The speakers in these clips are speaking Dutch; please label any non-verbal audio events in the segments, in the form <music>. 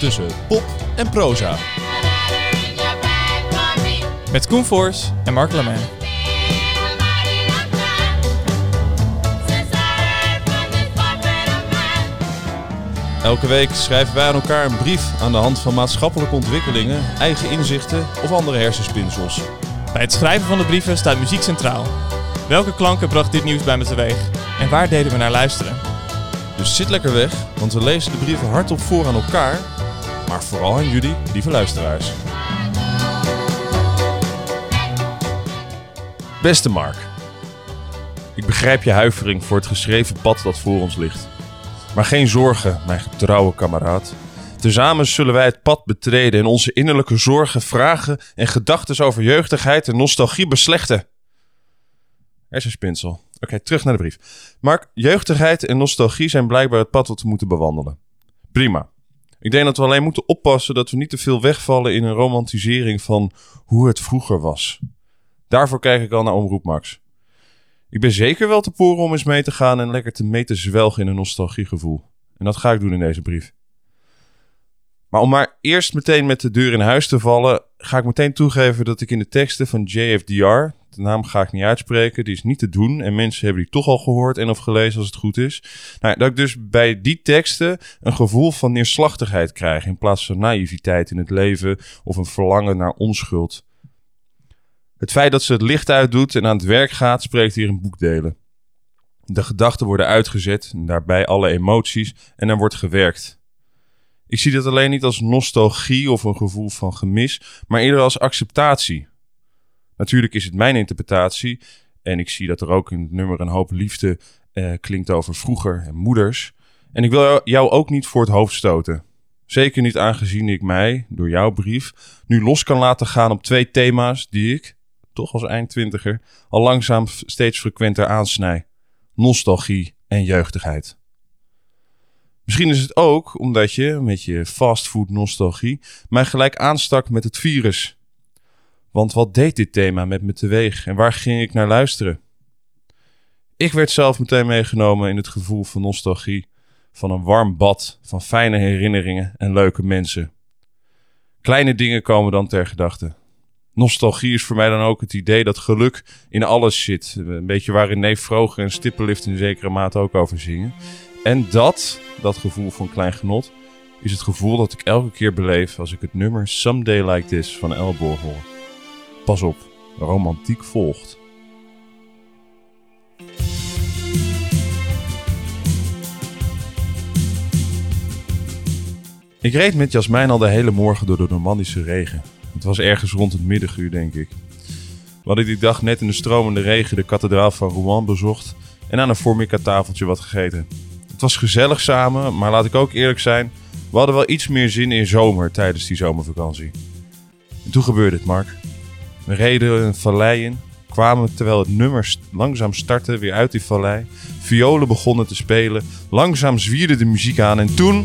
tussen pop en proza. Met Koen Voors en Mark Lamain. Elke week schrijven wij aan elkaar een brief aan de hand van maatschappelijke ontwikkelingen, eigen inzichten of andere hersenspinsels. Bij het schrijven van de brieven staat muziek centraal. Welke klanken bracht dit nieuws bij me teweeg? En waar deden we naar luisteren? Dus zit lekker weg, want we lezen de brieven hardop voor aan elkaar, maar vooral aan jullie, lieve luisteraars. Beste Mark, ik begrijp je huivering voor het geschreven pad dat voor ons ligt. Maar geen zorgen, mijn getrouwe kameraad. Tezamen zullen wij het pad betreden en onze innerlijke zorgen, vragen en gedachten over jeugdigheid en nostalgie beslechten. Hersenspinsel. Oké, terug naar de brief. Mark, jeugdigheid en nostalgie zijn blijkbaar het pad dat we moeten bewandelen. Prima. Ik denk dat we alleen moeten oppassen dat we niet te veel wegvallen in een romantisering van hoe het vroeger was. Daarvoor kijk ik al naar Omroep Max. Ik ben zeker wel te poren om eens mee te gaan en lekker te mee te zwelgen in een nostalgiegevoel. En dat ga ik doen in deze brief. Maar om maar eerst meteen met de deur in huis te vallen, ga ik meteen toegeven dat ik in de teksten van JFDR, de naam ga ik niet uitspreken, die is niet te doen en mensen hebben die toch al gehoord en of gelezen als het goed is. Nou, dat ik dus bij die teksten een gevoel van neerslachtigheid krijg in plaats van naïviteit in het leven of een verlangen naar onschuld. Het feit dat ze het licht uitdoet en aan het werk gaat, spreekt hier een boekdelen. De gedachten worden uitgezet, daarbij alle emoties, en er wordt gewerkt. Ik zie dat alleen niet als nostalgie of een gevoel van gemis, maar eerder als acceptatie. Natuurlijk is het mijn interpretatie, en ik zie dat er ook in het nummer een hoop liefde eh, klinkt over vroeger en moeders. En ik wil jou ook niet voor het hoofd stoten. Zeker niet aangezien ik mij, door jouw brief, nu los kan laten gaan op twee thema's die ik, toch als eindtwintiger, al langzaam steeds frequenter aansnij. Nostalgie en jeugdigheid. Misschien is het ook omdat je, met je fastfood nostalgie, mij gelijk aanstak met het virus. Want wat deed dit thema met me teweeg en waar ging ik naar luisteren? Ik werd zelf meteen meegenomen in het gevoel van nostalgie, van een warm bad, van fijne herinneringen en leuke mensen. Kleine dingen komen dan ter gedachte. Nostalgie is voor mij dan ook het idee dat geluk in alles zit. Een beetje waarin Neef Vroger en Stippenlift in zekere mate ook over zingen. En dat, dat gevoel van klein genot, is het gevoel dat ik elke keer beleef als ik het nummer Someday Like This van Elboor hoor. Pas op, romantiek volgt. Ik reed met Jasmijn al de hele morgen door de Normandische regen. Het was ergens rond het middaguur, denk ik. We hadden die dag net in de stromende regen de kathedraal van Rouen bezocht en aan een Formica-tafeltje wat gegeten. Het was gezellig samen, maar laat ik ook eerlijk zijn, we hadden wel iets meer zin in zomer tijdens die zomervakantie. En toen gebeurde het, Mark. We reden een vallei in, kwamen terwijl het nummer langzaam startte weer uit die vallei. Violen begonnen te spelen, langzaam zwierde de muziek aan en toen...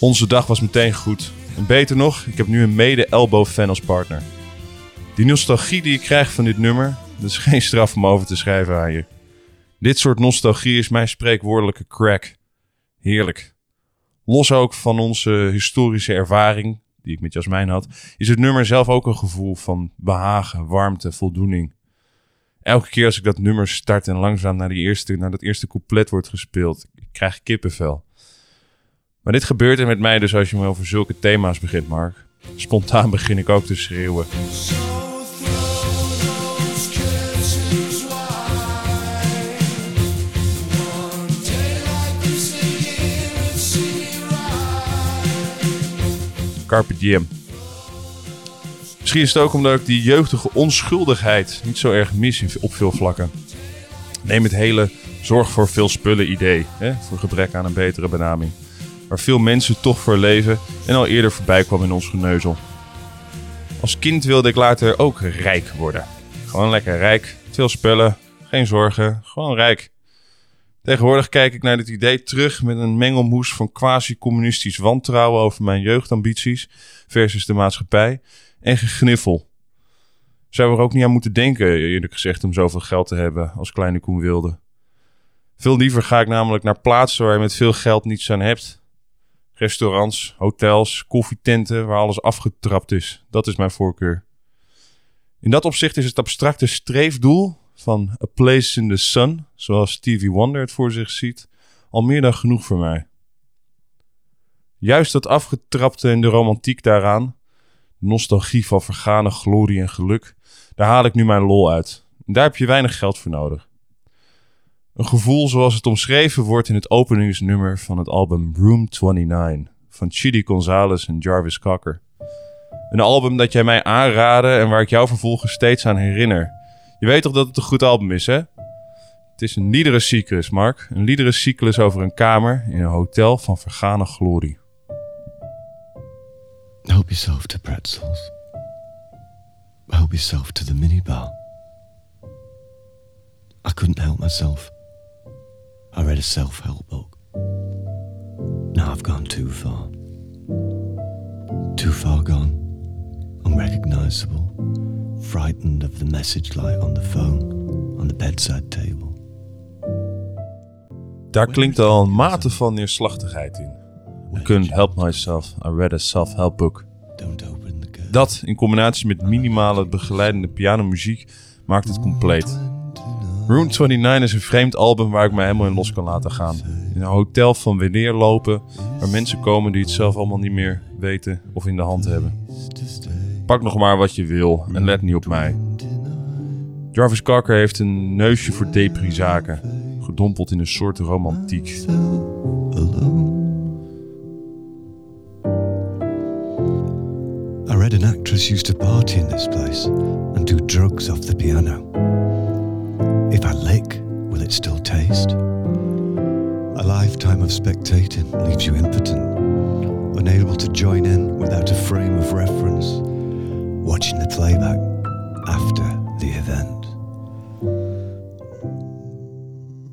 Onze dag was meteen goed. En beter nog, ik heb nu een mede-elbow-fan als partner. Die nostalgie die ik krijg van dit nummer, dat is <laughs> geen straf om over te schrijven aan je. Dit soort nostalgie is mijn spreekwoordelijke crack. Heerlijk. Los ook van onze historische ervaring, die ik met Jasmijn had, is het nummer zelf ook een gevoel van behagen, warmte, voldoening. Elke keer als ik dat nummer start en langzaam naar, die eerste, naar dat eerste couplet wordt gespeeld, ik krijg kippenvel. Maar dit gebeurt er met mij dus als je me over zulke thema's begint, Mark. Spontaan begin ik ook te schreeuwen. Carpe diem. Misschien is het ook omdat ik die jeugdige onschuldigheid niet zo erg mis op veel vlakken. Neem het hele zorg voor veel spullen idee, hè, voor gebrek aan een betere benaming. Waar veel mensen toch voor leven en al eerder voorbij kwam in ons geneuzel. Als kind wilde ik later ook rijk worden. Gewoon lekker rijk, veel spullen, geen zorgen, gewoon rijk. Tegenwoordig kijk ik naar dit idee terug met een mengelmoes van quasi-communistisch wantrouwen over mijn jeugdambities versus de maatschappij en gegniffel. Zou er ook niet aan moeten denken, eerlijk gezegd, om zoveel geld te hebben als kleine Koen wilde. Veel liever ga ik namelijk naar plaatsen waar je met veel geld niets aan hebt. Restaurants, hotels, koffietenten waar alles afgetrapt is. Dat is mijn voorkeur. In dat opzicht is het abstracte streefdoel van A Place in the Sun, zoals Stevie Wonder het voor zich ziet, al meer dan genoeg voor mij. Juist dat afgetrapte en de romantiek daaraan, de nostalgie van vergane glorie en geluk, daar haal ik nu mijn lol uit. Daar heb je weinig geld voor nodig. Een gevoel zoals het omschreven wordt in het openingsnummer van het album Room 29 van Chidi Gonzalez en Jarvis Cocker. Een album dat jij mij aanraadde en waar ik jou vervolgens steeds aan herinner. Je weet toch dat het een goed album is, hè? Het is een liederencyclus, Mark. Een liederencyclus over een kamer in een hotel van vergane glorie. Help yourself to pretzels. Help yourself to the minibar. I couldn't help myself. I read a self help book. Now I've gone too far. Too far gone. Unrecognizable. Frightened of the message light on the phone, on the bedside table. Daar klinkt al een mate van neerslachtigheid in. I couldn't help myself. I read a self-help book. Don't open the curtain. Dat in combinatie met minimale begeleidende pianomuziek maakt het compleet. Room 29 is een vreemd album waar ik me helemaal in los kan laten gaan. In een hotel van weleer lopen, waar mensen komen die het zelf allemaal niet meer weten of in de hand hebben. Pak nog maar wat je wil en let niet op mij. Jarvis Cocker heeft een neusje voor depri-zaken, gedompeld in een soort romantiek. I read an actress used to party in this place and do drugs off the piano. It still taste? A lifetime of spectating leaves you impotent, unable to join in without a frame of reference, watching the playback after the event.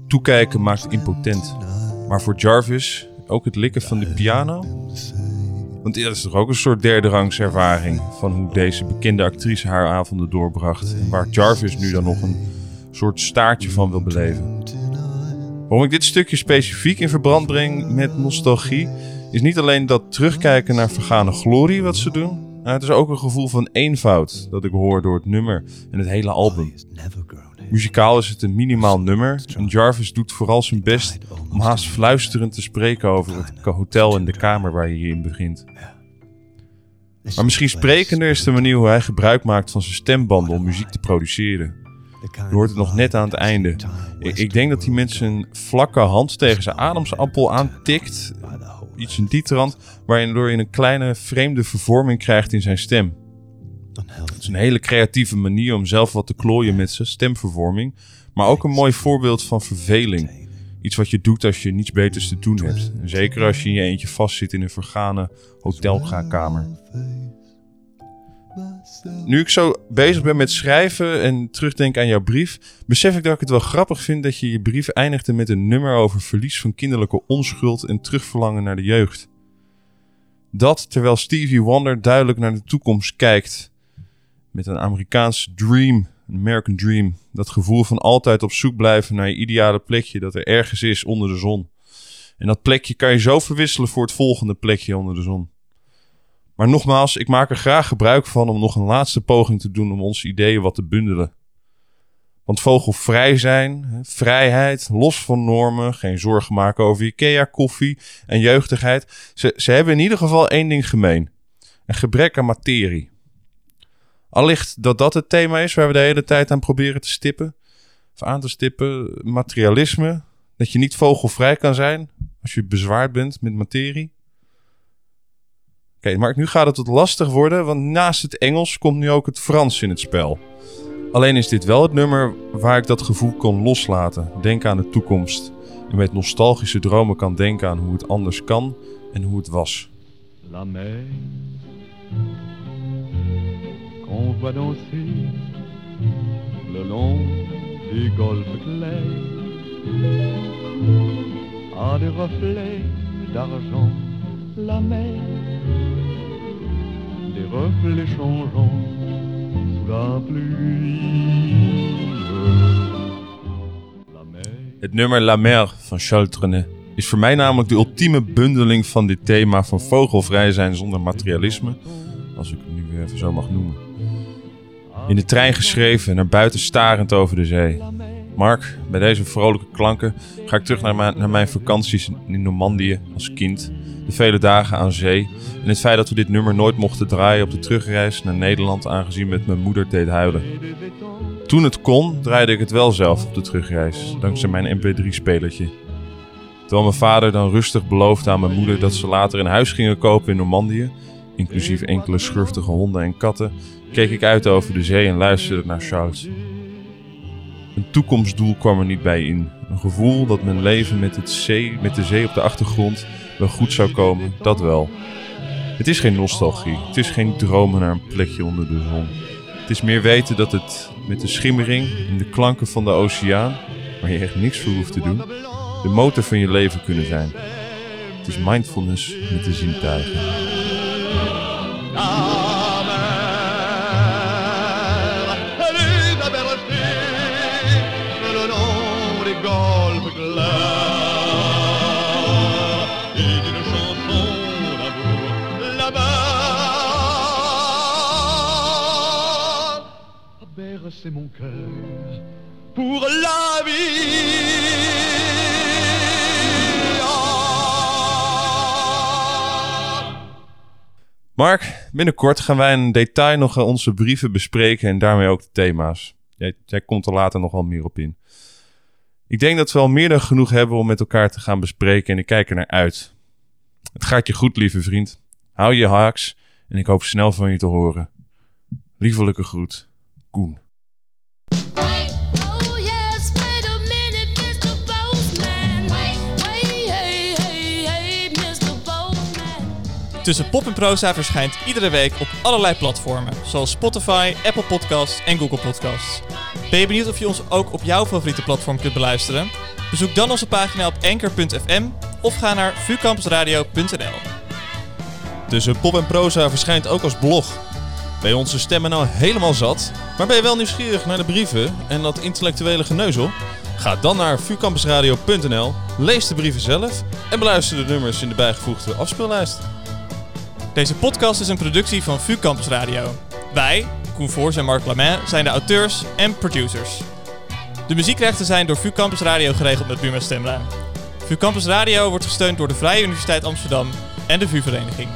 Toekijken maakt impotent. Maar voor Jarvis ook het likken van de piano? Want dat is toch ook een soort derde rangs ervaring van hoe deze bekende actrice haar avonden doorbracht. En waar Jarvis nu dan nog een soort staartje van wil beleven. Waarom ik dit stukje specifiek in verband breng met nostalgie, is niet alleen dat terugkijken naar vergane glorie wat ze doen. Maar het is ook een gevoel van eenvoud dat ik hoor door het nummer en het hele album. Muzikaal is het een minimaal nummer en Jarvis doet vooral zijn best om haast fluisterend te spreken over het hotel en de kamer waar je in begint. Maar misschien sprekender is de manier hoe hij gebruik maakt van zijn stembanden om muziek te produceren. Je hoort het nog net aan het einde. Ik, ik denk dat die mensen een vlakke hand tegen zijn ademsappel aantikt. Iets in die trant, waardoor je een kleine vreemde vervorming krijgt in zijn stem. Het is een hele creatieve manier om zelf wat te klooien met zijn stemvervorming. Maar ook een mooi voorbeeld van verveling. Iets wat je doet als je niets beters te doen hebt. Zeker als je in je eentje vastzit in een vergane hotelkamer. Nu ik zo bezig ben met schrijven en terugdenk aan jouw brief, besef ik dat ik het wel grappig vind dat je je brief eindigde met een nummer over verlies van kinderlijke onschuld en terugverlangen naar de jeugd. Dat terwijl Stevie Wonder duidelijk naar de toekomst kijkt. Met een Amerikaans dream, een American dream. Dat gevoel van altijd op zoek blijven naar je ideale plekje dat er ergens is onder de zon. En dat plekje kan je zo verwisselen voor het volgende plekje onder de zon. Maar nogmaals, ik maak er graag gebruik van om nog een laatste poging te doen om onze ideeën wat te bundelen. Want vogelvrij zijn, vrijheid, los van normen, geen zorgen maken over Ikea, koffie en jeugdigheid. Ze, ze hebben in ieder geval één ding gemeen. Een gebrek aan materie. Allicht dat dat het thema is waar we de hele tijd aan proberen te stippen. Of aan te stippen. Materialisme. Dat je niet vogelvrij kan zijn als je bezwaard bent met materie. Oké, Mark, nu gaat het wat lastig worden, want naast het Engels komt nu ook het Frans in het spel. Alleen is dit wel het nummer waar ik dat gevoel kon loslaten. Denk aan de toekomst. En met nostalgische dromen kan denken aan hoe het anders kan en hoe het was. La mer qu'on voit danser le long des golfes clairs a des reflets d'argent. La mer, des reflets changeants sous la pluie. Het nummer La Mer van Charles is voor mij namelijk de ultieme bundeling van dit thema van vogelvrij zijn zonder materialisme, als ik het nu even zo mag noemen. In de trein geschreven en naar buiten starend over de zee. Mark, bij deze vrolijke klanken ga ik terug naar mijn, naar mijn vakanties in Normandië als kind. De vele dagen aan zee. En het feit dat we dit nummer nooit mochten draaien op de terugreis naar Nederland, aangezien met mijn moeder deed huilen. Toen het kon, draaide ik het wel zelf op de terugreis, dankzij mijn MP3-spelertje. Terwijl mijn vader dan rustig beloofde aan mijn moeder dat ze later een huis gingen kopen in Normandië, inclusief enkele schurftige honden en katten, keek ik uit over de zee en luisterde naar Charles. Een toekomstdoel kwam er niet bij in. Een gevoel dat mijn leven met, het zee, met de zee op de achtergrond wel goed zou komen, dat wel. Het is geen nostalgie, het is geen dromen naar een plekje onder de zon. Het is meer weten dat het met de schimmering en de klanken van de oceaan, waar je echt niks voor hoeft te doen, de motor van je leven kunnen zijn. Het is mindfulness met de zintuigen. Là-bas mon cœur pour la vie. Mark, binnenkort gaan wij in detail nog onze brieven bespreken en daarmee ook de thema's. Jij, jij komt er later nog wel meer op in. Ik denk dat we al meer dan genoeg hebben om met elkaar te gaan bespreken en ik kijk er naar uit. Het gaat je goed, lieve vriend. Hou je haaks en ik hoop snel van je te horen. Liefelijke groet, Koen. Oh. Tussen Pop en Proza verschijnt iedere week op allerlei platformen, zoals Spotify, Apple Podcasts en Google Podcasts. Ben je benieuwd of je ons ook op jouw favoriete platform kunt beluisteren? Bezoek dan onze pagina op anchor.fm of ga naar vucampusradio.nl. Tussen Pop en Proza verschijnt ook als blog. Je onze stemmen nou helemaal zat, maar ben je wel nieuwsgierig naar de brieven en dat intellectuele geneuzel? Ga dan naar vucampusradio.nl, lees de brieven zelf en beluister de nummers in de bijgevoegde afspeellijst. Deze podcast is een productie van VU Campus Radio. Wij, Koen Voors en Marc Lamin, zijn de auteurs en producers. De muziekrechten zijn door VU Campus Radio geregeld met Buma Stemruim. VU Campus Radio wordt gesteund door de Vrije Universiteit Amsterdam en de VU-vereniging.